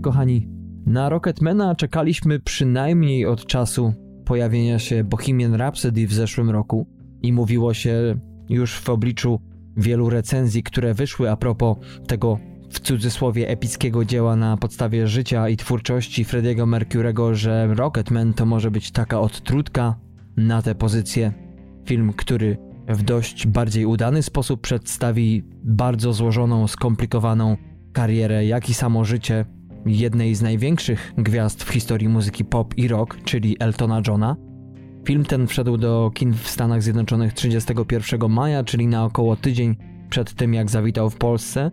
Kochani. Na Rocketmana czekaliśmy przynajmniej od czasu pojawienia się Bohemian Rhapsody w zeszłym roku i mówiło się już w obliczu wielu recenzji, które wyszły a propos tego w cudzysłowie epickiego dzieła na podstawie życia i twórczości Frediego Mercurego, że Rocketman to może być taka odtrutka na tę pozycję. Film, który w dość bardziej udany sposób przedstawi bardzo złożoną, skomplikowaną karierę, jak i samo życie jednej z największych gwiazd w historii muzyki pop i rock, czyli Eltona Johna. Film ten wszedł do kin w Stanach Zjednoczonych 31 maja, czyli na około tydzień przed tym, jak zawitał w Polsce.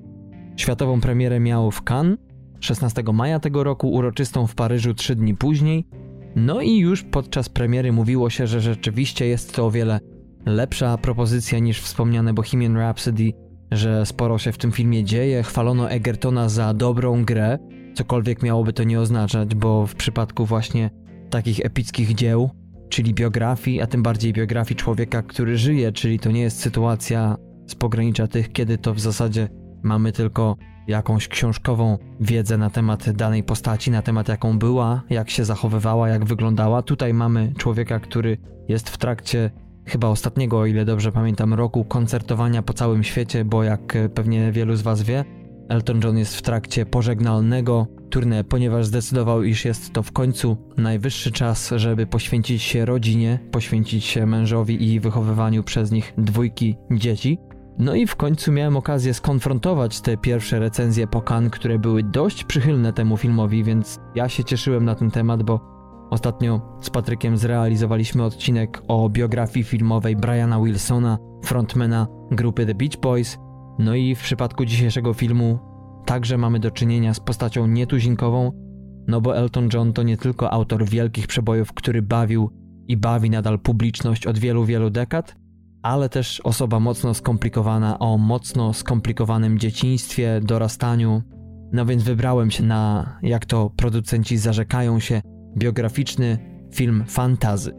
Światową premierę miał w Cannes 16 maja tego roku, uroczystą w Paryżu trzy dni później. No i już podczas premiery mówiło się, że rzeczywiście jest to o wiele lepsza propozycja niż wspomniane Bohemian Rhapsody, że sporo się w tym filmie dzieje. Chwalono Egertona za dobrą grę, cokolwiek miałoby to nie oznaczać, bo w przypadku właśnie takich epickich dzieł, czyli biografii, a tym bardziej biografii człowieka, który żyje, czyli to nie jest sytuacja z pogranicza tych, kiedy to w zasadzie mamy tylko jakąś książkową wiedzę na temat danej postaci, na temat jaką była, jak się zachowywała, jak wyglądała. Tutaj mamy człowieka, który jest w trakcie chyba ostatniego, o ile dobrze pamiętam, roku koncertowania po całym świecie, bo jak pewnie wielu z Was wie, Elton John jest w trakcie pożegnalnego turne, ponieważ zdecydował, iż jest to w końcu najwyższy czas, żeby poświęcić się rodzinie, poświęcić się mężowi i wychowywaniu przez nich dwójki dzieci. No i w końcu miałem okazję skonfrontować te pierwsze recenzje po Cannes, które były dość przychylne temu filmowi, więc ja się cieszyłem na ten temat, bo ostatnio z Patrykiem zrealizowaliśmy odcinek o biografii filmowej Briana Wilsona, frontmana grupy The Beach Boys. No i w przypadku dzisiejszego filmu także mamy do czynienia z postacią nietuzinkową, no bo Elton John to nie tylko autor wielkich przebojów, który bawił i bawi nadal publiczność od wielu, wielu dekad, ale też osoba mocno skomplikowana o mocno skomplikowanym dzieciństwie, dorastaniu. No więc wybrałem się na, jak to producenci zarzekają się, biograficzny film fantazy.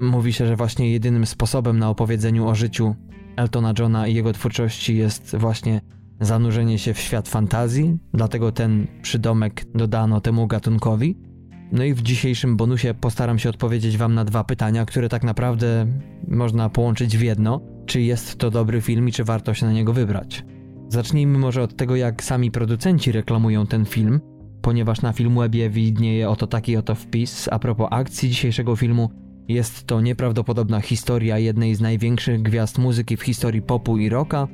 Mówi się, że właśnie jedynym sposobem na opowiedzeniu o życiu Eltona Johna i jego twórczości jest właśnie zanurzenie się w świat fantazji, dlatego ten przydomek dodano temu gatunkowi. No i w dzisiejszym bonusie postaram się odpowiedzieć Wam na dwa pytania, które tak naprawdę można połączyć w jedno. Czy jest to dobry film i czy warto się na niego wybrać? Zacznijmy może od tego, jak sami producenci reklamują ten film, ponieważ na Filmwebie widnieje oto taki oto wpis a propos akcji dzisiejszego filmu. Jest to nieprawdopodobna historia jednej z największych gwiazd muzyki w historii popu i rocka.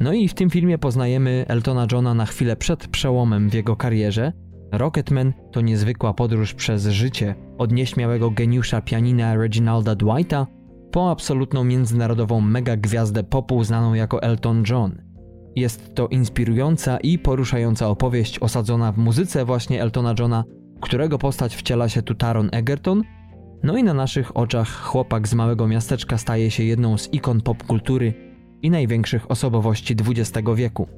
No i w tym filmie poznajemy Eltona Johna na chwilę przed przełomem w jego karierze, Rocketman to niezwykła podróż przez życie od nieśmiałego geniusza pianina Reginalda Dwighta po absolutną międzynarodową megagwiazdę popu znaną jako Elton John. Jest to inspirująca i poruszająca opowieść osadzona w muzyce właśnie Eltona Johna, którego postać wciela się tu Taron Egerton, no i na naszych oczach chłopak z małego miasteczka staje się jedną z ikon popkultury i największych osobowości XX wieku.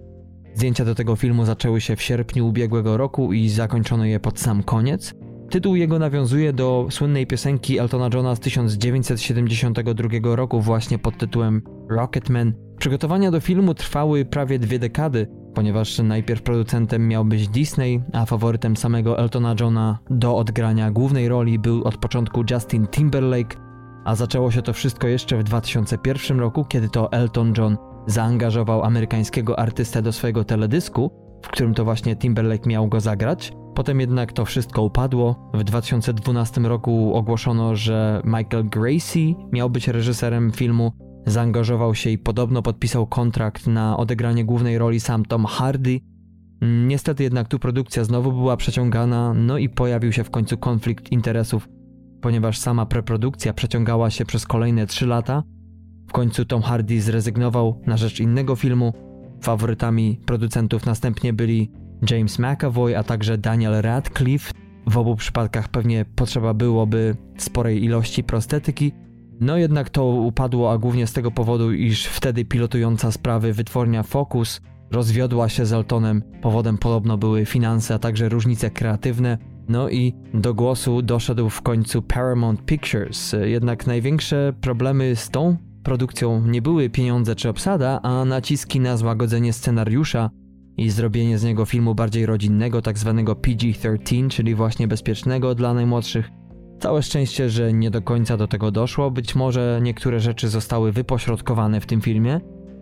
Zdjęcia do tego filmu zaczęły się w sierpniu ubiegłego roku i zakończono je pod sam koniec. Tytuł jego nawiązuje do słynnej piosenki Eltona Johna z 1972 roku właśnie pod tytułem Rocketman. Przygotowania do filmu trwały prawie dwie dekady, ponieważ najpierw producentem miał być Disney, a faworytem samego Eltona Johna do odgrania głównej roli był od początku Justin Timberlake, a zaczęło się to wszystko jeszcze w 2001 roku, kiedy to Elton John zaangażował amerykańskiego artystę do swojego teledysku, w którym to właśnie Timberlake miał go zagrać. Potem jednak to wszystko upadło. W 2012 roku ogłoszono, że Michael Gracie miał być reżyserem filmu. Zaangażował się i podobno podpisał kontrakt na odegranie głównej roli sam Tom Hardy. Niestety jednak tu produkcja znowu była przeciągana, no i pojawił się w końcu konflikt interesów, ponieważ sama preprodukcja przeciągała się przez kolejne 3 lata, w końcu Tom Hardy zrezygnował na rzecz innego filmu. Faworytami producentów następnie byli James McAvoy, a także Daniel Radcliffe. W obu przypadkach pewnie potrzeba byłoby sporej ilości prostetyki. No jednak to upadło, a głównie z tego powodu, iż wtedy pilotująca sprawy wytwórnia Focus rozwiodła się z Eltonem. Powodem podobno były finanse, a także różnice kreatywne. No i do głosu doszedł w końcu Paramount Pictures. Jednak największe problemy z tą produkcją nie były pieniądze czy obsada, a naciski na złagodzenie scenariusza. i zrobienie z niego filmu bardziej rodzinnego, tak zwanego PG-13, czyli właśnie bezpiecznego dla najmłodszych. Całe szczęście, że nie do końca do tego doszło, być może niektóre rzeczy zostały wypośrodkowane w tym filmie.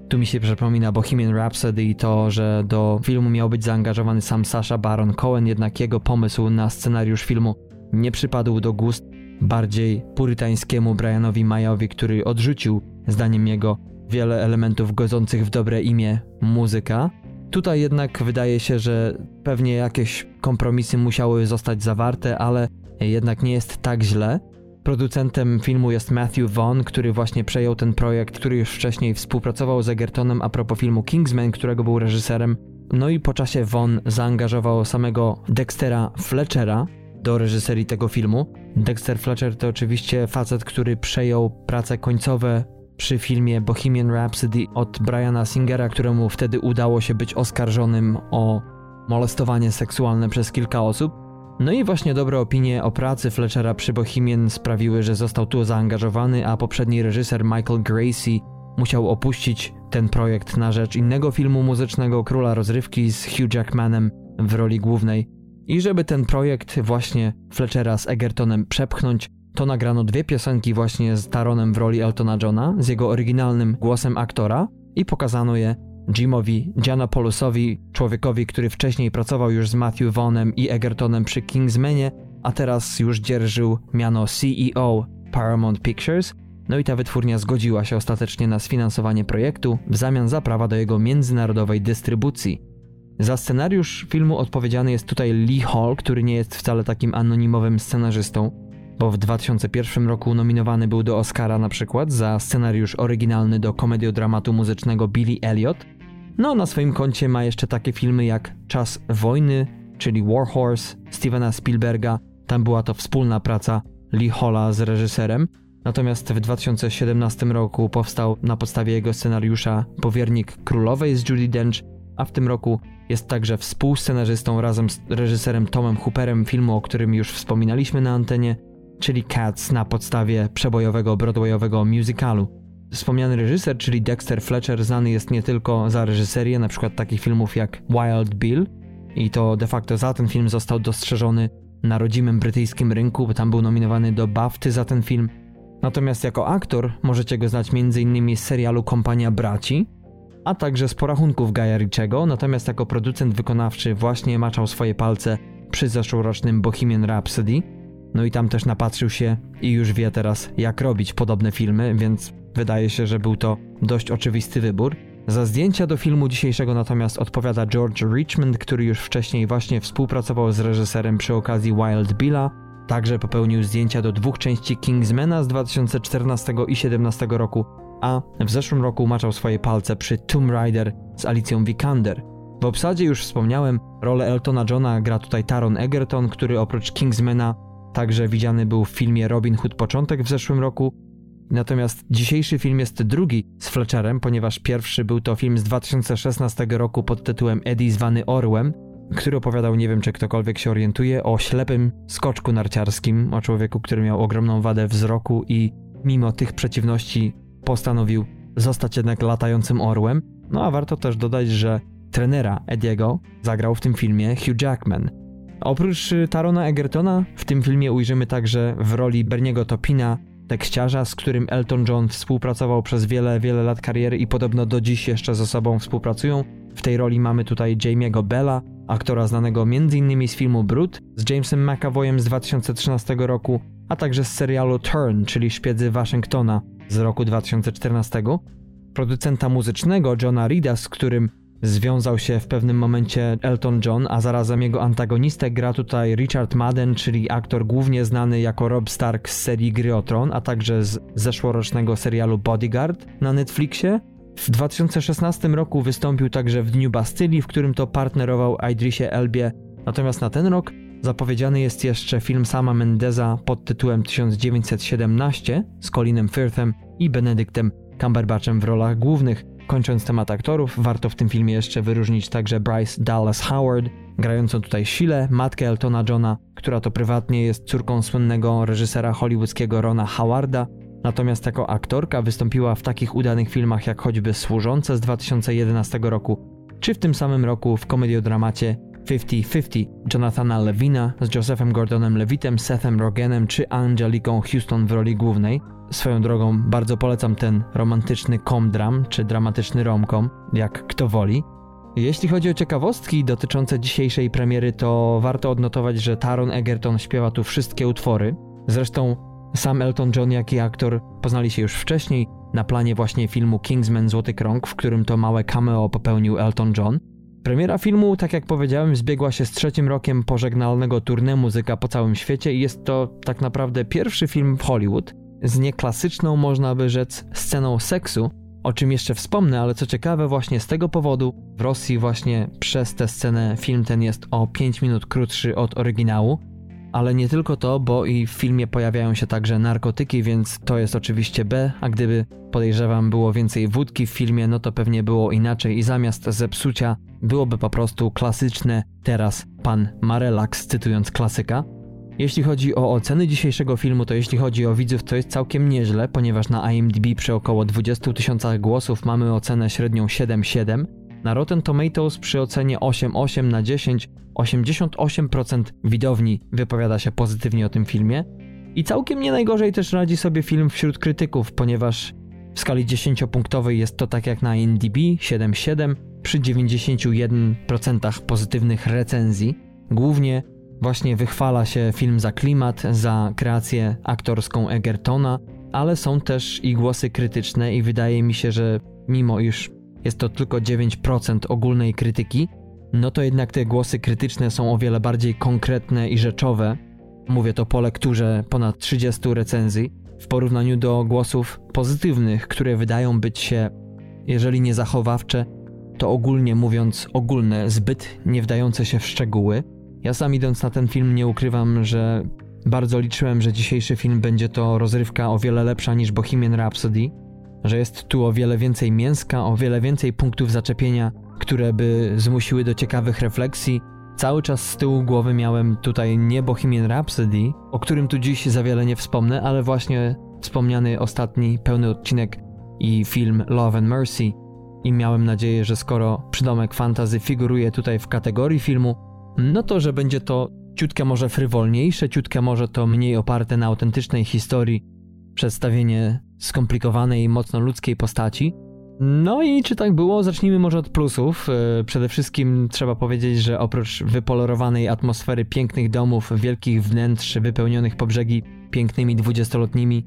Tu mi się przypomina Bohemian Rhapsody i to, że do filmu miał być zaangażowany sam Sasha Baron Cohen, jednak jego pomysł na scenariusz filmu nie przypadł do gust bardziej purytańskiemu Brianowi Mayowi, który odrzucił, zdaniem jego, wiele elementów godzących w dobre imię muzyka. Tutaj jednak wydaje się, że pewnie jakieś kompromisy musiały zostać zawarte, ale jednak nie jest tak źle. Producentem filmu jest Matthew Vaughn, który właśnie przejął ten projekt, który już wcześniej współpracował z Egertonem a propos filmu Kingsman, którego był reżyserem. No i po czasie Vaughn zaangażował samego Dextera Fletchera do reżyserii tego filmu. Dexter Fletcher to oczywiście facet, który przejął prace końcowe przy filmie Bohemian Rhapsody od Briana Singera, któremu wtedy udało się być oskarżonym o molestowanie seksualne przez kilka osób. No i właśnie dobre opinie o pracy Fletchera przy Bohemian sprawiły, że został tu zaangażowany, a poprzedni reżyser Michael Gracie musiał opuścić ten projekt na rzecz innego filmu muzycznego Króla Rozrywki z Hugh Jackmanem w roli głównej. I żeby ten projekt właśnie Fletchera z Egertonem przepchnąć, to nagrano dwie piosenki właśnie z Taronem w roli Eltona Johna, z jego oryginalnym głosem aktora i pokazano je Jimowi Giannopoulosowi, człowiekowi, który wcześniej pracował już z Matthew Vaughnem i Egertonem przy Kingsmanie, a teraz już dzierżył miano CEO Paramount Pictures. No i ta wytwórnia zgodziła się ostatecznie na sfinansowanie projektu w zamian za prawa do jego międzynarodowej dystrybucji. Za scenariusz filmu odpowiedzialny jest tutaj Lee Hall, który nie jest wcale takim anonimowym scenarzystą bo w 2001 roku nominowany był do Oscara na przykład za scenariusz oryginalny do komediodramatu muzycznego Billy Elliot. No, na swoim koncie ma jeszcze takie filmy jak Czas wojny, czyli War Horse Stevena Spielberga. Tam była to wspólna praca Lee Holla z reżyserem. Natomiast w 2017 roku powstał na podstawie jego scenariusza Powiernik Królowej z Judy Dench, a w tym roku jest także współscenarzystą razem z reżyserem Tomem Hooperem filmu, o którym już wspominaliśmy na antenie czyli Cats na podstawie przebojowego broadwayowego musicalu. Wspomniany reżyser, czyli Dexter Fletcher, znany jest nie tylko za reżyserię np. takich filmów jak Wild Bill i to de facto za ten film został dostrzeżony na rodzimym brytyjskim rynku, bo tam był nominowany do BAFTY za ten film. Natomiast jako aktor możecie go znać m.in. z serialu Kompania Braci, a także z porachunków Gaja Ritchiego, natomiast jako producent wykonawczy właśnie maczał swoje palce przy zeszłorocznym Bohemian Rhapsody, no i tam też napatrzył się i już wie teraz, jak robić podobne filmy, więc wydaje się, że był to dość oczywisty wybór. Za zdjęcia do filmu dzisiejszego natomiast odpowiada George Richmond, który już wcześniej właśnie współpracował z reżyserem przy okazji Wild Billa. Także popełnił zdjęcia do dwóch części Kingsmana z 2014 i 2017 roku, a w zeszłym roku maczał swoje palce przy Tomb Raider z Alicją Vikander. W obsadzie już wspomniałem, rolę Eltona Johna gra tutaj Taron Egerton, który oprócz Kingsmana Także widziany był w filmie Robin Hood Początek w zeszłym roku. Natomiast dzisiejszy film jest drugi z Fletcherem, ponieważ pierwszy był to film z 2016 roku pod tytułem Eddie zwany Orłem, który opowiadał, nie wiem czy ktokolwiek się orientuje, o ślepym skoczku narciarskim, o człowieku, który miał ogromną wadę wzroku i mimo tych przeciwności postanowił zostać jednak latającym orłem. No a warto też dodać, że trenera Ediego zagrał w tym filmie Hugh Jackman, Oprócz y, Tarona Egertona w tym filmie ujrzymy także w roli Berniego Topina tekściarza, z którym Elton John współpracował przez wiele, wiele lat kariery i podobno do dziś jeszcze ze sobą współpracują. W tej roli mamy tutaj Jamie'ego Bella, aktora znanego m.in. z filmu Brut z Jamesem McAvoyem z 2013 roku, a także z serialu Turn, czyli Szpiedzy Waszyngtona z roku 2014. Producenta muzycznego Johna Reeda, z którym Związał się w pewnym momencie Elton John, a zarazem jego antagonistę gra tutaj Richard Madden, czyli aktor głównie znany jako Rob Stark z serii Gry o Tron, a także z zeszłorocznego serialu Bodyguard na Netflixie. W 2016 roku wystąpił także w Dniu Bastylii, w którym to partnerował Idrisie Elbie. Natomiast na ten rok zapowiedziany jest jeszcze film sama Mendeza pod tytułem 1917 z Colinem Firthem i Benedyktem Cumberbatchem w rolach głównych. Kończąc temat aktorów, warto w tym filmie jeszcze wyróżnić także Bryce Dallas Howard, grającą tutaj Sheila, matkę Eltona Johna, która to prywatnie jest córką słynnego reżysera hollywoodzkiego Rona Howarda, natomiast jako aktorka wystąpiła w takich udanych filmach jak choćby Służące z 2011 roku, czy w tym samym roku w komediodramacie 50-50 Jonathana Levina z Josephem Gordonem Levitem, Sethem Rogenem czy Angeliką Houston w roli głównej. Swoją drogą bardzo polecam ten romantyczny comdram czy dramatyczny romcom, jak kto woli. Jeśli chodzi o ciekawostki dotyczące dzisiejszej premiery, to warto odnotować, że Taron Egerton śpiewa tu wszystkie utwory. Zresztą sam Elton John, jak i aktor poznali się już wcześniej na planie właśnie filmu Kingsman Złoty Krąg, w którym to małe cameo popełnił Elton John. Premiera filmu, tak jak powiedziałem, zbiegła się z trzecim rokiem pożegnalnego tournée muzyka po całym świecie i jest to tak naprawdę pierwszy film w Hollywood z nieklasyczną, można by rzec, sceną seksu, o czym jeszcze wspomnę, ale co ciekawe, właśnie z tego powodu w Rosji właśnie przez tę scenę film ten jest o 5 minut krótszy od oryginału. Ale nie tylko to, bo i w filmie pojawiają się także narkotyki, więc to jest oczywiście B, a gdyby podejrzewam było więcej wódki w filmie, no to pewnie było inaczej i zamiast zepsucia byłoby po prostu klasyczne teraz pan Marelax, cytując klasyka. Jeśli chodzi o oceny dzisiejszego filmu, to jeśli chodzi o widzów, to jest całkiem nieźle, ponieważ na IMDb przy około 20 tysiącach głosów mamy ocenę średnią 7,7. Na Rotten Tomatoes przy ocenie 8,8 na 10 88% widowni wypowiada się pozytywnie o tym filmie. I całkiem nie najgorzej też radzi sobie film wśród krytyków, ponieważ w skali 10-punktowej jest to tak jak na IMDb 7,7 przy 91% pozytywnych recenzji. Głównie Właśnie wychwala się film za klimat, za kreację aktorską Egertona, ale są też i głosy krytyczne i wydaje mi się, że mimo iż jest to tylko 9% ogólnej krytyki, no to jednak te głosy krytyczne są o wiele bardziej konkretne i rzeczowe. Mówię to po lekturze ponad 30 recenzji, w porównaniu do głosów pozytywnych, które wydają być się, jeżeli nie zachowawcze, to ogólnie mówiąc ogólne, zbyt nie wdające się w szczegóły. Ja sam idąc na ten film nie ukrywam, że bardzo liczyłem, że dzisiejszy film będzie to rozrywka o wiele lepsza niż Bohemian Rhapsody, że jest tu o wiele więcej mięska, o wiele więcej punktów zaczepienia, które by zmusiły do ciekawych refleksji. Cały czas z tyłu głowy miałem tutaj nie Bohemian Rhapsody, o którym tu dziś za wiele nie wspomnę, ale właśnie wspomniany ostatni pełny odcinek i film Love and Mercy. I miałem nadzieję, że skoro przydomek fantazy figuruje tutaj w kategorii filmu, no to, że będzie to ciutkę może frywolniejsze, ciutkę może to mniej oparte na autentycznej historii, przedstawienie skomplikowanej, mocno ludzkiej postaci. No i czy tak było? Zacznijmy może od plusów. E, przede wszystkim trzeba powiedzieć, że oprócz wypolerowanej atmosfery pięknych domów, wielkich wnętrz wypełnionych po brzegi pięknymi dwudziestolotnimi,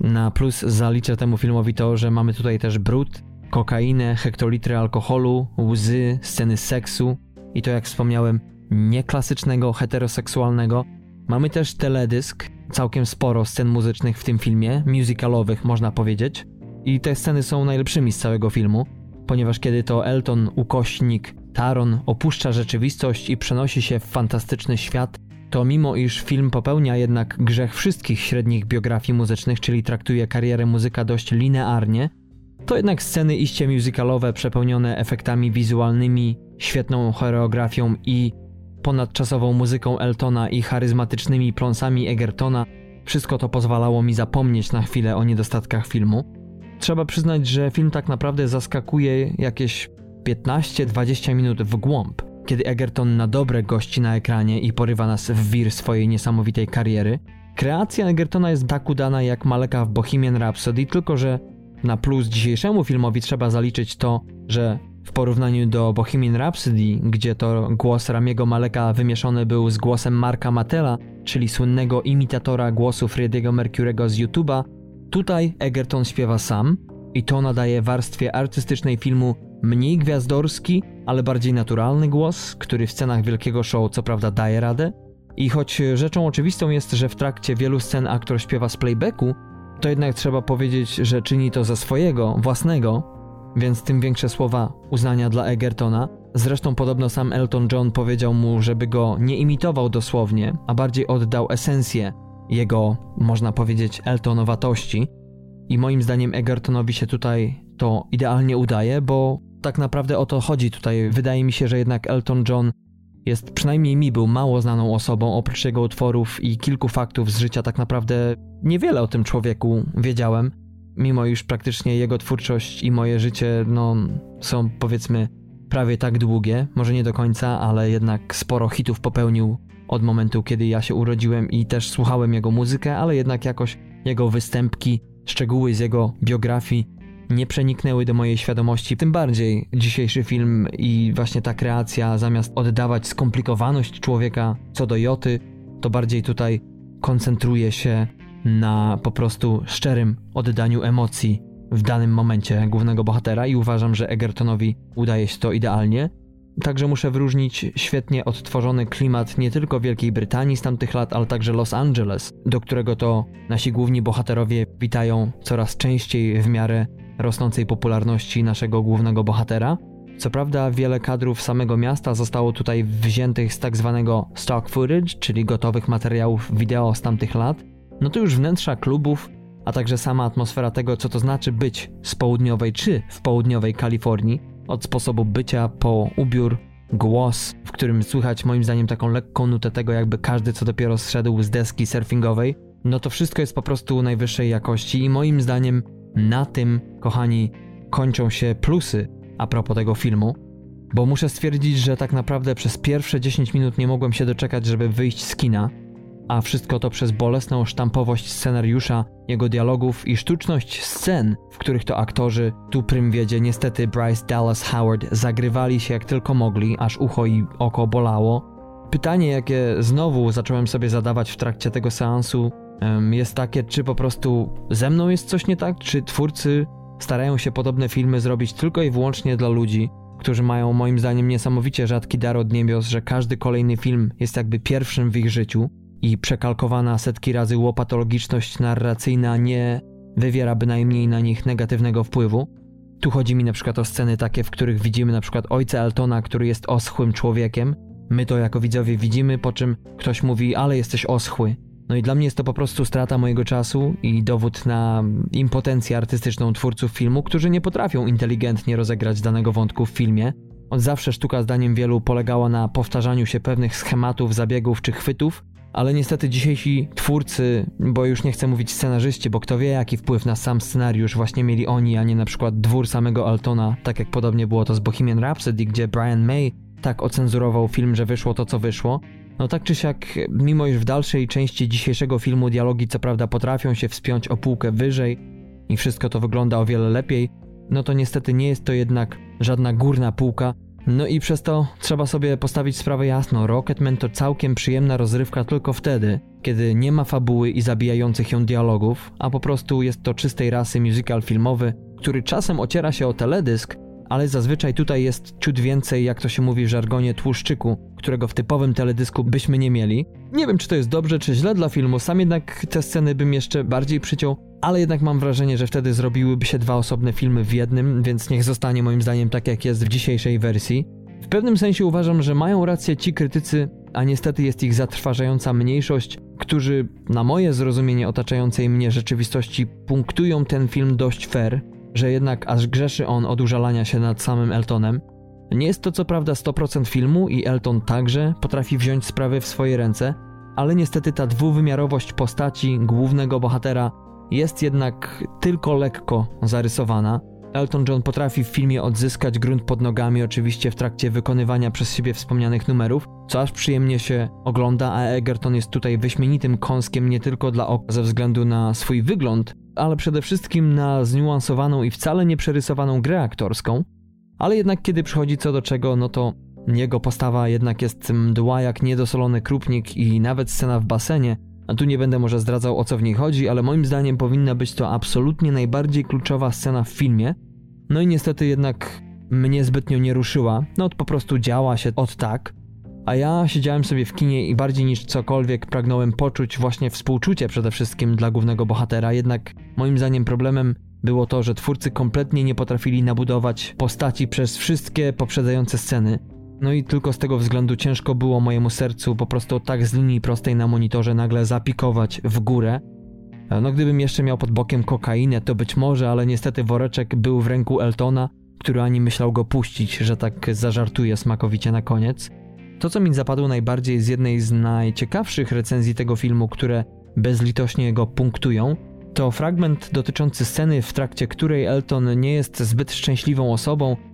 na plus zaliczę temu filmowi to, że mamy tutaj też brud, kokainę, hektolitry alkoholu, łzy, sceny seksu i to jak wspomniałem nieklasycznego, heteroseksualnego. Mamy też teledysk, całkiem sporo scen muzycznych w tym filmie, musicalowych można powiedzieć. I te sceny są najlepszymi z całego filmu, ponieważ kiedy to Elton, ukośnik, Taron opuszcza rzeczywistość i przenosi się w fantastyczny świat, to mimo iż film popełnia jednak grzech wszystkich średnich biografii muzycznych, czyli traktuje karierę muzyka dość linearnie, to jednak sceny iście musicalowe przepełnione efektami wizualnymi, świetną choreografią i ponadczasową muzyką Eltona i charyzmatycznymi pląsami Egertona, wszystko to pozwalało mi zapomnieć na chwilę o niedostatkach filmu. Trzeba przyznać, że film tak naprawdę zaskakuje jakieś 15-20 minut w głąb, kiedy Egerton na dobre gości na ekranie i porywa nas w wir swojej niesamowitej kariery. Kreacja Egertona jest tak udana jak Maleka w Bohemian Rhapsody, tylko że na plus dzisiejszemu filmowi trzeba zaliczyć to, że w porównaniu do Bohemian Rhapsody, gdzie to głos Ramiego Maleka wymieszony był z głosem Marka Matela, czyli słynnego imitatora głosu Freddie'ego Mercurego z YouTube'a, tutaj Egerton śpiewa sam i to nadaje warstwie artystycznej filmu mniej gwiazdorski, ale bardziej naturalny głos, który w scenach wielkiego show co prawda daje radę. I choć rzeczą oczywistą jest, że w trakcie wielu scen aktor śpiewa z playbacku, to jednak trzeba powiedzieć, że czyni to za swojego, własnego, więc tym większe słowa uznania dla Egertona. Zresztą podobno sam Elton John powiedział mu, żeby go nie imitował dosłownie, a bardziej oddał esencję jego, można powiedzieć, Eltonowatości. I moim zdaniem Egertonowi się tutaj to idealnie udaje, bo tak naprawdę o to chodzi tutaj. Wydaje mi się, że jednak Elton John jest, przynajmniej mi był mało znaną osobą, oprócz jego utworów i kilku faktów z życia tak naprawdę niewiele o tym człowieku wiedziałem, mimo iż praktycznie jego twórczość i moje życie no, są powiedzmy prawie tak długie, może nie do końca, ale jednak sporo hitów popełnił od momentu, kiedy ja się urodziłem i też słuchałem jego muzykę, ale jednak jakoś jego występki, szczegóły z jego biografii nie przeniknęły do mojej świadomości. Tym bardziej dzisiejszy film i właśnie ta kreacja, zamiast oddawać skomplikowaność człowieka co do Joty, to bardziej tutaj koncentruje się na po prostu szczerym oddaniu emocji w danym momencie głównego bohatera i uważam, że Egertonowi udaje się to idealnie. Także muszę wyróżnić świetnie odtworzony klimat nie tylko Wielkiej Brytanii z tamtych lat, ale także Los Angeles, do którego to nasi główni bohaterowie witają coraz częściej w miarę rosnącej popularności naszego głównego bohatera. Co prawda, wiele kadrów samego miasta zostało tutaj wziętych z tak zwanego stock footage, czyli gotowych materiałów wideo z tamtych lat. No to już wnętrza klubów, a także sama atmosfera tego, co to znaczy być z południowej czy w południowej Kalifornii, od sposobu bycia po ubiór, głos, w którym słychać moim zdaniem taką lekką nutę tego, jakby każdy co dopiero zszedł z deski surfingowej, no to wszystko jest po prostu najwyższej jakości i moim zdaniem na tym, kochani, kończą się plusy a propos tego filmu, bo muszę stwierdzić, że tak naprawdę przez pierwsze 10 minut nie mogłem się doczekać, żeby wyjść z kina, a wszystko to przez bolesną sztampowość scenariusza, jego dialogów i sztuczność scen, w których to aktorzy, tu prym wiedzie niestety Bryce Dallas Howard, zagrywali się jak tylko mogli, aż ucho i oko bolało. Pytanie, jakie znowu zacząłem sobie zadawać w trakcie tego seansu, jest takie, czy po prostu ze mną jest coś nie tak, czy twórcy starają się podobne filmy zrobić tylko i wyłącznie dla ludzi, którzy mają moim zdaniem niesamowicie rzadki dar od niebios, że każdy kolejny film jest jakby pierwszym w ich życiu i przekalkowana setki razy łopatologiczność narracyjna nie wywiera bynajmniej na nich negatywnego wpływu. Tu chodzi mi na przykład o sceny takie, w których widzimy na przykład ojca Eltona, który jest oschłym człowiekiem. My to jako widzowie widzimy, po czym ktoś mówi, ale jesteś oschły. No i dla mnie jest to po prostu strata mojego czasu i dowód na impotencję artystyczną twórców filmu, którzy nie potrafią inteligentnie rozegrać danego wątku w filmie. Od zawsze sztuka zdaniem wielu polegała na powtarzaniu się pewnych schematów, zabiegów czy chwytów, ale niestety dzisiejsi twórcy, bo już nie chcę mówić scenarzyści, bo kto wie jaki wpływ na sam scenariusz właśnie mieli oni, a nie na przykład dwór samego Altona, tak jak podobnie było to z Bohemian Rhapsody, gdzie Brian May tak ocenzurował film, że wyszło to co wyszło. No tak czy siak, mimo iż w dalszej części dzisiejszego filmu dialogi co prawda potrafią się wspiąć o półkę wyżej i wszystko to wygląda o wiele lepiej, no to niestety nie jest to jednak żadna górna półka, no i przez to trzeba sobie postawić sprawę jasno. Rocketman to całkiem przyjemna rozrywka tylko wtedy, kiedy nie ma fabuły i zabijających ją dialogów, a po prostu jest to czystej rasy musical filmowy, który czasem ociera się o teledysk, ale zazwyczaj tutaj jest ciut więcej, jak to się mówi w żargonie, tłuszczyku, którego w typowym teledysku byśmy nie mieli. Nie wiem, czy to jest dobrze, czy źle dla filmu, sam jednak te sceny bym jeszcze bardziej przyciął, ale jednak mam wrażenie, że wtedy zrobiłyby się dwa osobne filmy w jednym, więc niech zostanie moim zdaniem tak, jak jest w dzisiejszej wersji. W pewnym sensie uważam, że mają rację ci krytycy, a niestety jest ich zatrważająca mniejszość, którzy na moje zrozumienie otaczającej mnie rzeczywistości punktują ten film dość fair, że jednak aż grzeszy on od użalania się nad samym Eltonem. Nie jest to co prawda 100% filmu i Elton także potrafi wziąć sprawy w swoje ręce, ale niestety ta dwuwymiarowość postaci głównego bohatera jest jednak tylko lekko zarysowana. Elton John potrafi w filmie odzyskać grunt pod nogami, oczywiście w trakcie wykonywania przez siebie wspomnianych numerów, co aż przyjemnie się ogląda, a Egerton jest tutaj wyśmienitym kąskiem nie tylko dla oka ze względu na swój wygląd, ale przede wszystkim na zniuansowaną i wcale nie przerysowaną grę aktorską. Ale jednak kiedy przychodzi co do czego, no to jego postawa jednak jest mdła jak niedosolony krupnik i nawet scena w basenie, a tu nie będę może zdradzał o co w niej chodzi, ale moim zdaniem powinna być to absolutnie najbardziej kluczowa scena w filmie. No i niestety jednak mnie zbytnio nie ruszyła, no po prostu działa się od tak. A ja siedziałem sobie w kinie i bardziej niż cokolwiek pragnąłem poczuć właśnie współczucie przede wszystkim dla głównego bohatera, jednak moim zdaniem problemem było to, że twórcy kompletnie nie potrafili nabudować postaci przez wszystkie poprzedzające sceny. No i tylko z tego względu ciężko było mojemu sercu po prostu tak z linii prostej na monitorze nagle zapikować w górę. No gdybym jeszcze miał pod bokiem kokainę, to być może, ale niestety woreczek był w ręku Eltona, który ani myślał go puścić, że tak zażartuje smakowicie na koniec. To, co mi zapadło najbardziej z jednej z najciekawszych recenzji tego filmu, które bezlitośnie go punktują, to fragment dotyczący sceny, w trakcie której Elton nie jest zbyt szczęśliwą osobą E,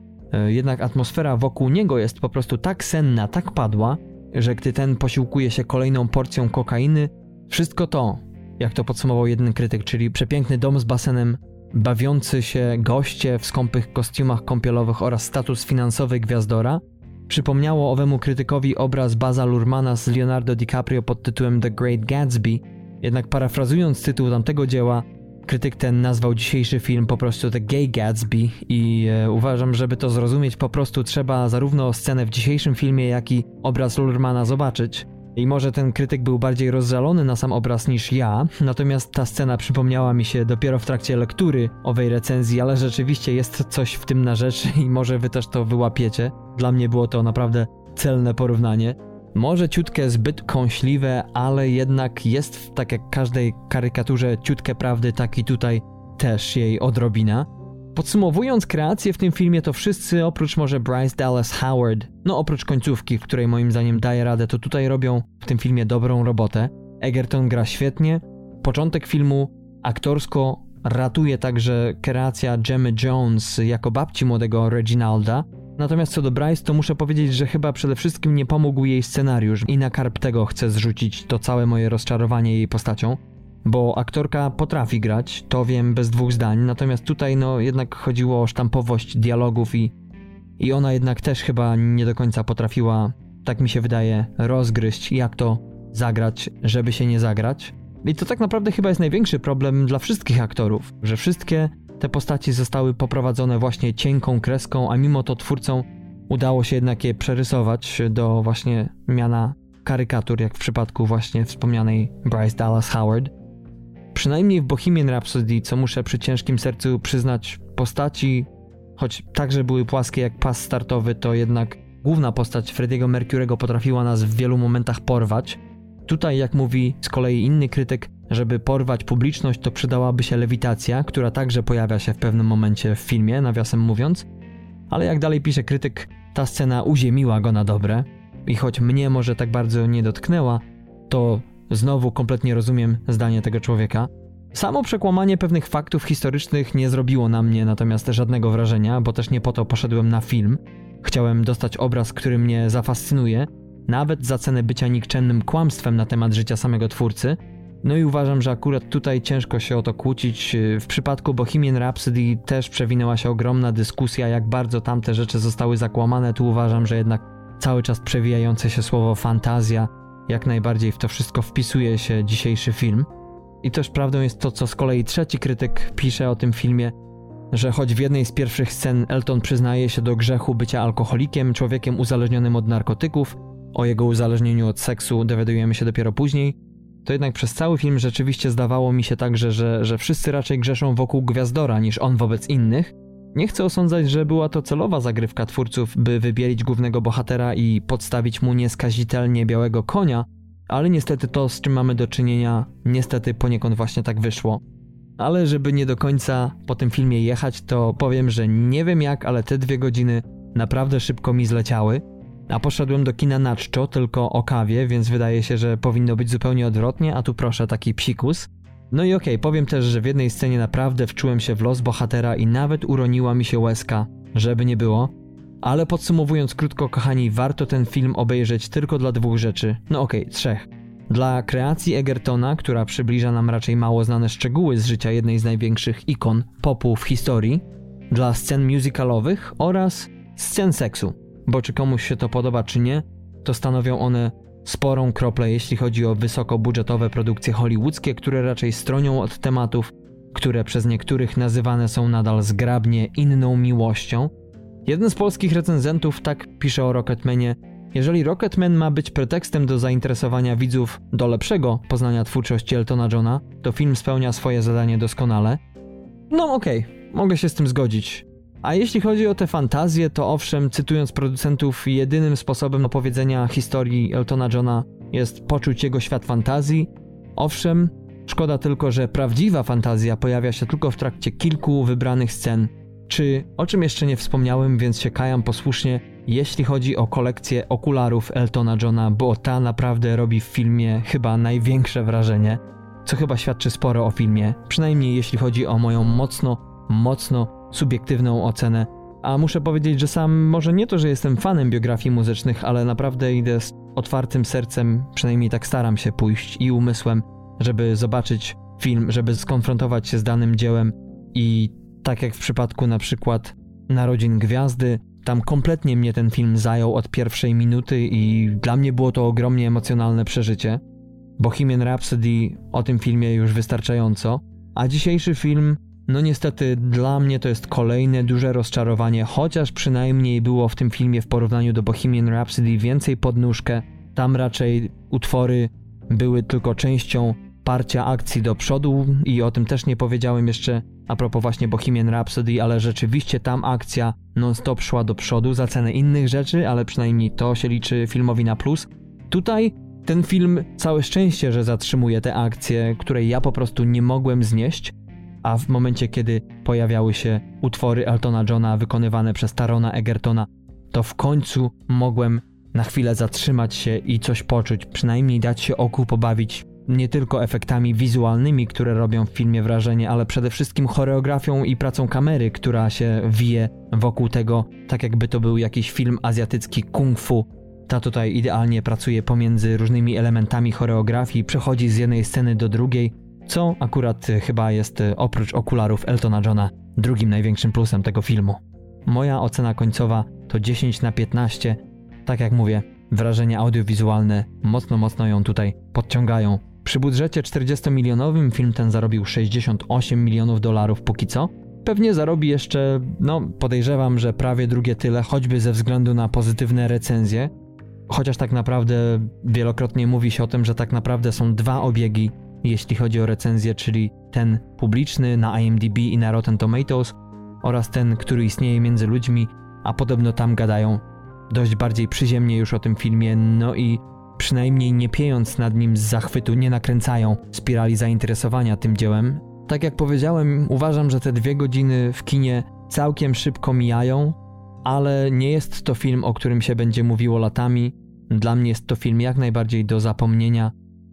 jednak atmosfera wokół niego jest po prostu tak senna, tak padła, że gdy ten posiłkuje się kolejną porcją kokainy, wszystko to, jak to podsumował jeden krytyk, czyli przepiękny dom z basenem, bawiący się goście w skąpych kostiumach kąpielowych oraz status finansowy gwiazdora, przypomniało owemu krytykowi obraz Baza Lurmana z Leonardo DiCaprio pod tytułem The Great Gatsby, jednak parafrazując tytuł tamtego dzieła, krytyk ten nazwał dzisiejszy film po prostu The Gay Gatsby i e, uważam, żeby to zrozumieć po prostu trzeba zarówno scenę w dzisiejszym filmie, jak i obraz Lurmana zobaczyć. I może ten krytyk był bardziej rozżalony na sam obraz niż ja, natomiast ta scena przypomniała mi się dopiero w trakcie lektury owej recenzji, ale rzeczywiście jest coś w tym na rzecz i może wy też to wyłapiecie. Dla mnie było to naprawdę celne porównanie. Może ciutkę zbyt kąśliwe, ale jednak jest, tak jak każdej karykaturze, ciutkę prawdy, tak i tutaj też jej odrobina. Podsumowując kreację w tym filmie, to wszyscy oprócz może Bryce Dallas Howard, no oprócz końcówki, w której moim zdaniem daje radę, to tutaj robią w tym filmie dobrą robotę. Egerton gra świetnie. Początek filmu aktorsko ratuje także kreacja Gemmy Jones jako babci młodego Reginalda. Natomiast co do Bryce, to muszę powiedzieć, że chyba przede wszystkim nie pomógł jej scenariusz i na karp tego chcę zrzucić to całe moje rozczarowanie jej postacią bo aktorka potrafi grać, to wiem bez dwóch zdań, natomiast tutaj no jednak chodziło o sztampowość dialogów i, i ona jednak też chyba nie do końca potrafiła, tak mi się wydaje, rozgryźć jak to zagrać, żeby się nie zagrać. I to tak naprawdę chyba jest największy problem dla wszystkich aktorów, że wszystkie te postaci zostały poprowadzone właśnie cienką kreską, a mimo to twórcom udało się jednak je przerysować do właśnie miana karykatur, jak w przypadku właśnie wspomnianej Bryce Dallas Howard. Przynajmniej w Bohemian Rhapsody, co muszę przy ciężkim sercu przyznać, postaci, choć także były płaskie jak pas startowy, to jednak główna postać Frediego Mercurego potrafiła nas w wielu momentach porwać. Tutaj, jak mówi z kolei inny krytyk, żeby porwać publiczność, to przydałaby się lewitacja, która także pojawia się w pewnym momencie w filmie, nawiasem mówiąc. Ale jak dalej pisze krytyk, ta scena uziemiła go na dobre. I choć mnie może tak bardzo nie dotknęła, to Znowu kompletnie rozumiem zdanie tego człowieka. Samo przekłamanie pewnych faktów historycznych nie zrobiło na mnie natomiast żadnego wrażenia, bo też nie po to poszedłem na film. Chciałem dostać obraz, który mnie zafascynuje, nawet za cenę bycia nikczemnym kłamstwem na temat życia samego twórcy. No i uważam, że akurat tutaj ciężko się o to kłócić. W przypadku Bohemian Rhapsody też przewinęła się ogromna dyskusja, jak bardzo tamte rzeczy zostały zakłamane. Tu uważam, że jednak cały czas przewijające się słowo fantazja jak najbardziej w to wszystko wpisuje się dzisiejszy film. I też prawdą jest to, co z kolei trzeci krytyk pisze o tym filmie, że choć w jednej z pierwszych scen Elton przyznaje się do grzechu bycia alkoholikiem, człowiekiem uzależnionym od narkotyków, o jego uzależnieniu od seksu dowiadujemy się dopiero później, to jednak przez cały film rzeczywiście zdawało mi się także, że, że wszyscy raczej grzeszą wokół gwiazdora niż on wobec innych, nie chcę osądzać, że była to celowa zagrywka twórców, by wybielić głównego bohatera i podstawić mu nieskazitelnie białego konia, ale niestety to, z czym mamy do czynienia, niestety poniekąd właśnie tak wyszło. Ale żeby nie do końca po tym filmie jechać, to powiem, że nie wiem jak, ale te dwie godziny naprawdę szybko mi zleciały. A poszedłem do kina na czczo, tylko o kawie, więc wydaje się, że powinno być zupełnie odwrotnie, a tu proszę taki psikus. No i okej, okay, powiem też, że w jednej scenie naprawdę wczułem się w los bohatera i nawet uroniła mi się łezka, żeby nie było. Ale podsumowując krótko, kochani, warto ten film obejrzeć tylko dla dwóch rzeczy. No okej, okay, trzech. Dla kreacji Egertona, która przybliża nam raczej mało znane szczegóły z życia jednej z największych ikon popu w historii, dla scen musicalowych oraz scen seksu. Bo czy komuś się to podoba, czy nie, to stanowią one sporą kroplę, jeśli chodzi o wysokobudżetowe produkcje hollywoodzkie, które raczej stronią od tematów, które przez niektórych nazywane są nadal zgrabnie inną miłością. Jeden z polskich recenzentów tak pisze o Rocketmanie: Jeżeli Rocketman ma być pretekstem do zainteresowania widzów do lepszego poznania twórczości Eltona Johna, to film spełnia swoje zadanie doskonale. No okej, okay, mogę się z tym zgodzić. A jeśli chodzi o te fantazje, to owszem, cytując producentów, jedynym sposobem opowiedzenia historii Eltona Johna jest poczuć jego świat fantazji. Owszem, szkoda tylko, że prawdziwa fantazja pojawia się tylko w trakcie kilku wybranych scen. Czy o czym jeszcze nie wspomniałem, więc się kajam posłusznie, jeśli chodzi o kolekcję okularów Eltona Johna, bo ta naprawdę robi w filmie chyba największe wrażenie, co chyba świadczy sporo o filmie, przynajmniej jeśli chodzi o moją mocno, mocno subiektywną ocenę, A muszę powiedzieć, że sam może nie to, że jestem fanem biografii muzycznych, ale naprawdę idę z otwartym sercem, przynajmniej tak staram się pójść i umysłem, żeby zobaczyć film, żeby skonfrontować się z danym dziełem. I tak jak w przypadku na przykład Narodzin Gwiazdy, tam kompletnie mnie ten film zajął od pierwszej minuty i dla mnie było to ogromnie emocjonalne przeżycie. Bohemian Rhapsody o tym filmie już wystarczająco, a dzisiejszy film, no niestety dla mnie to jest kolejne duże rozczarowanie, chociaż przynajmniej było w tym filmie w porównaniu do Bohemian Rhapsody więcej podnóżkę. Tam raczej utwory były tylko częścią parcia akcji do przodu i o tym też nie powiedziałem jeszcze a propos właśnie Bohemian Rhapsody, ale rzeczywiście tam akcja non-stop szła do przodu za cenę innych rzeczy, ale przynajmniej to się liczy filmowi na plus. Tutaj ten film całe szczęście, że zatrzymuje te akcje, której ja po prostu nie mogłem znieść, a w momencie kiedy pojawiały się utwory Eltona Johna wykonywane przez Tarona Egertona, to w końcu mogłem na chwilę zatrzymać się i coś poczuć, przynajmniej dać się oku pobawić nie tylko efektami wizualnymi, które robią w filmie wrażenie, ale przede wszystkim choreografią i pracą kamery, która się wije wokół tego, tak jakby to był jakiś film azjatycki kung fu. Ta tutaj idealnie pracuje pomiędzy różnymi elementami choreografii, przechodzi z jednej sceny do drugiej, co akurat chyba jest oprócz okularów Eltona Johna drugim największym plusem tego filmu. Moja ocena końcowa to 10 na 15. Tak jak mówię, wrażenia audiowizualne mocno, mocno ją tutaj podciągają. Przy budżecie 40-milionowym film ten zarobił 68 milionów dolarów póki co. Pewnie zarobi jeszcze, no podejrzewam, że prawie drugie tyle, choćby ze względu na pozytywne recenzje. Chociaż tak naprawdę wielokrotnie mówi się o tym, że tak naprawdę są dwa obiegi, jeśli chodzi o recenzję, czyli ten publiczny na IMDb i na Rotten Tomatoes oraz ten, który istnieje między ludźmi, a podobno tam gadają dość bardziej przyziemnie już o tym filmie, no i przynajmniej nie piejąc nad nim z zachwytu, nie nakręcają spirali zainteresowania tym dziełem. Tak jak powiedziałem, uważam, że te dwie godziny w kinie całkiem szybko mijają, ale nie jest to film, o którym się będzie mówiło latami. Dla mnie jest to film jak najbardziej do zapomnienia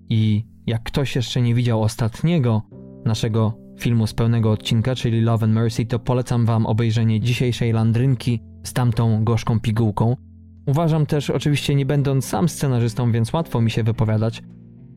i jak ktoś jeszcze nie widział ostatniego naszego filmu z pełnego odcinka, czyli Love and Mercy, to polecam wam obejrzenie dzisiejszej landrynki z tamtą gorzką pigułką. Uważam też, oczywiście nie będąc sam scenarzystą, więc łatwo mi się wypowiadać,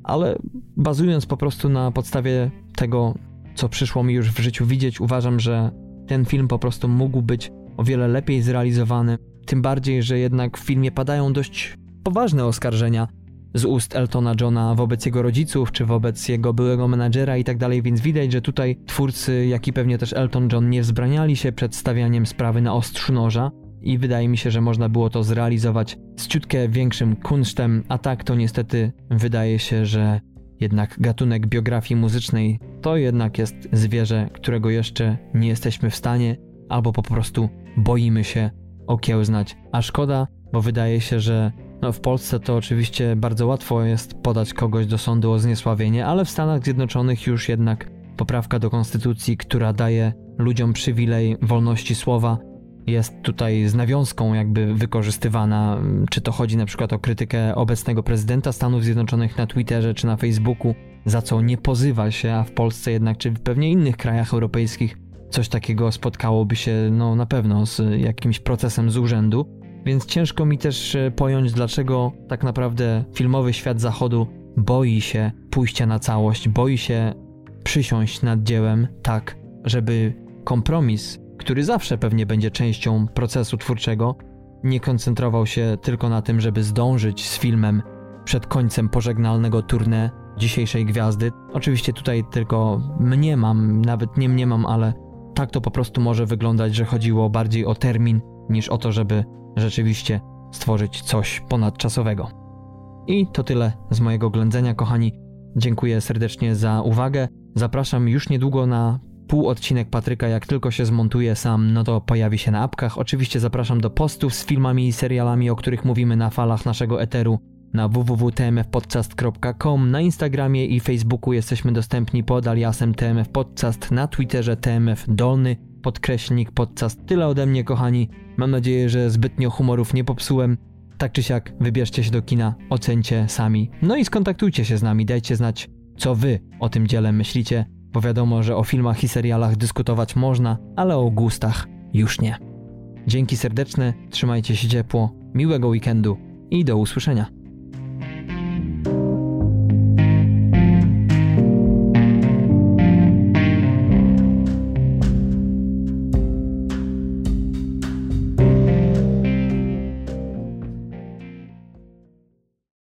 ale bazując po prostu na podstawie tego, co przyszło mi już w życiu widzieć, uważam, że ten film po prostu mógł być o wiele lepiej zrealizowany. Tym bardziej, że jednak w filmie padają dość poważne oskarżenia z ust Eltona Johna wobec jego rodziców, czy wobec jego byłego menadżera i tak dalej, więc widać, że tutaj twórcy, jak i pewnie też Elton John nie wzbraniali się przed stawianiem sprawy na ostrzu noża, i wydaje mi się, że można było to zrealizować z ciutkę większym kunsztem, a tak to niestety wydaje się, że jednak gatunek biografii muzycznej to jednak jest zwierzę, którego jeszcze nie jesteśmy w stanie albo po prostu boimy się okiełznać. A szkoda, bo wydaje się, że no w Polsce to oczywiście bardzo łatwo jest podać kogoś do sądu o zniesławienie, ale w Stanach Zjednoczonych już jednak poprawka do konstytucji, która daje ludziom przywilej wolności słowa, jest tutaj z nawiązką jakby wykorzystywana, czy to chodzi na przykład o krytykę obecnego prezydenta Stanów Zjednoczonych na Twitterze czy na Facebooku, za co nie pozywa się, a w Polsce jednak, czy w pewnie innych krajach europejskich coś takiego spotkałoby się no na pewno z jakimś procesem z urzędu. Więc ciężko mi też e, pojąć, dlaczego tak naprawdę filmowy świat zachodu boi się pójścia na całość, boi się przysiąść nad dziełem tak, żeby kompromis który zawsze pewnie będzie częścią procesu twórczego, nie koncentrował się tylko na tym, żeby zdążyć z filmem przed końcem pożegnalnego tournée dzisiejszej gwiazdy. Oczywiście tutaj tylko mniemam, nawet nie mniemam, ale tak to po prostu może wyglądać, że chodziło bardziej o termin niż o to, żeby rzeczywiście stworzyć coś ponadczasowego. I to tyle z mojego ględzenia, kochani. Dziękuję serdecznie za uwagę. Zapraszam już niedługo na pół odcinek Patryka, jak tylko się zmontuje sam, no to pojawi się na apkach. Oczywiście zapraszam do postów z filmami i serialami, o których mówimy na falach naszego eteru na www.tmfpodcast.com, na Instagramie i Facebooku jesteśmy dostępni pod aliasem TMF Podcast, na Twitterze TMF Dolny, podkreślnik podcast. Tyle ode mnie, kochani. Mam nadzieję, że zbytnio humorów nie popsułem. Tak czy siak, wybierzcie się do kina, ocencie sami. No i skontaktujcie się z nami, dajcie znać, co wy o tym dziele myślicie bo wiadomo, że o filmach i serialach dyskutować można, ale o gustach już nie. Dzięki serdeczne, trzymajcie się ciepło, miłego weekendu i do usłyszenia.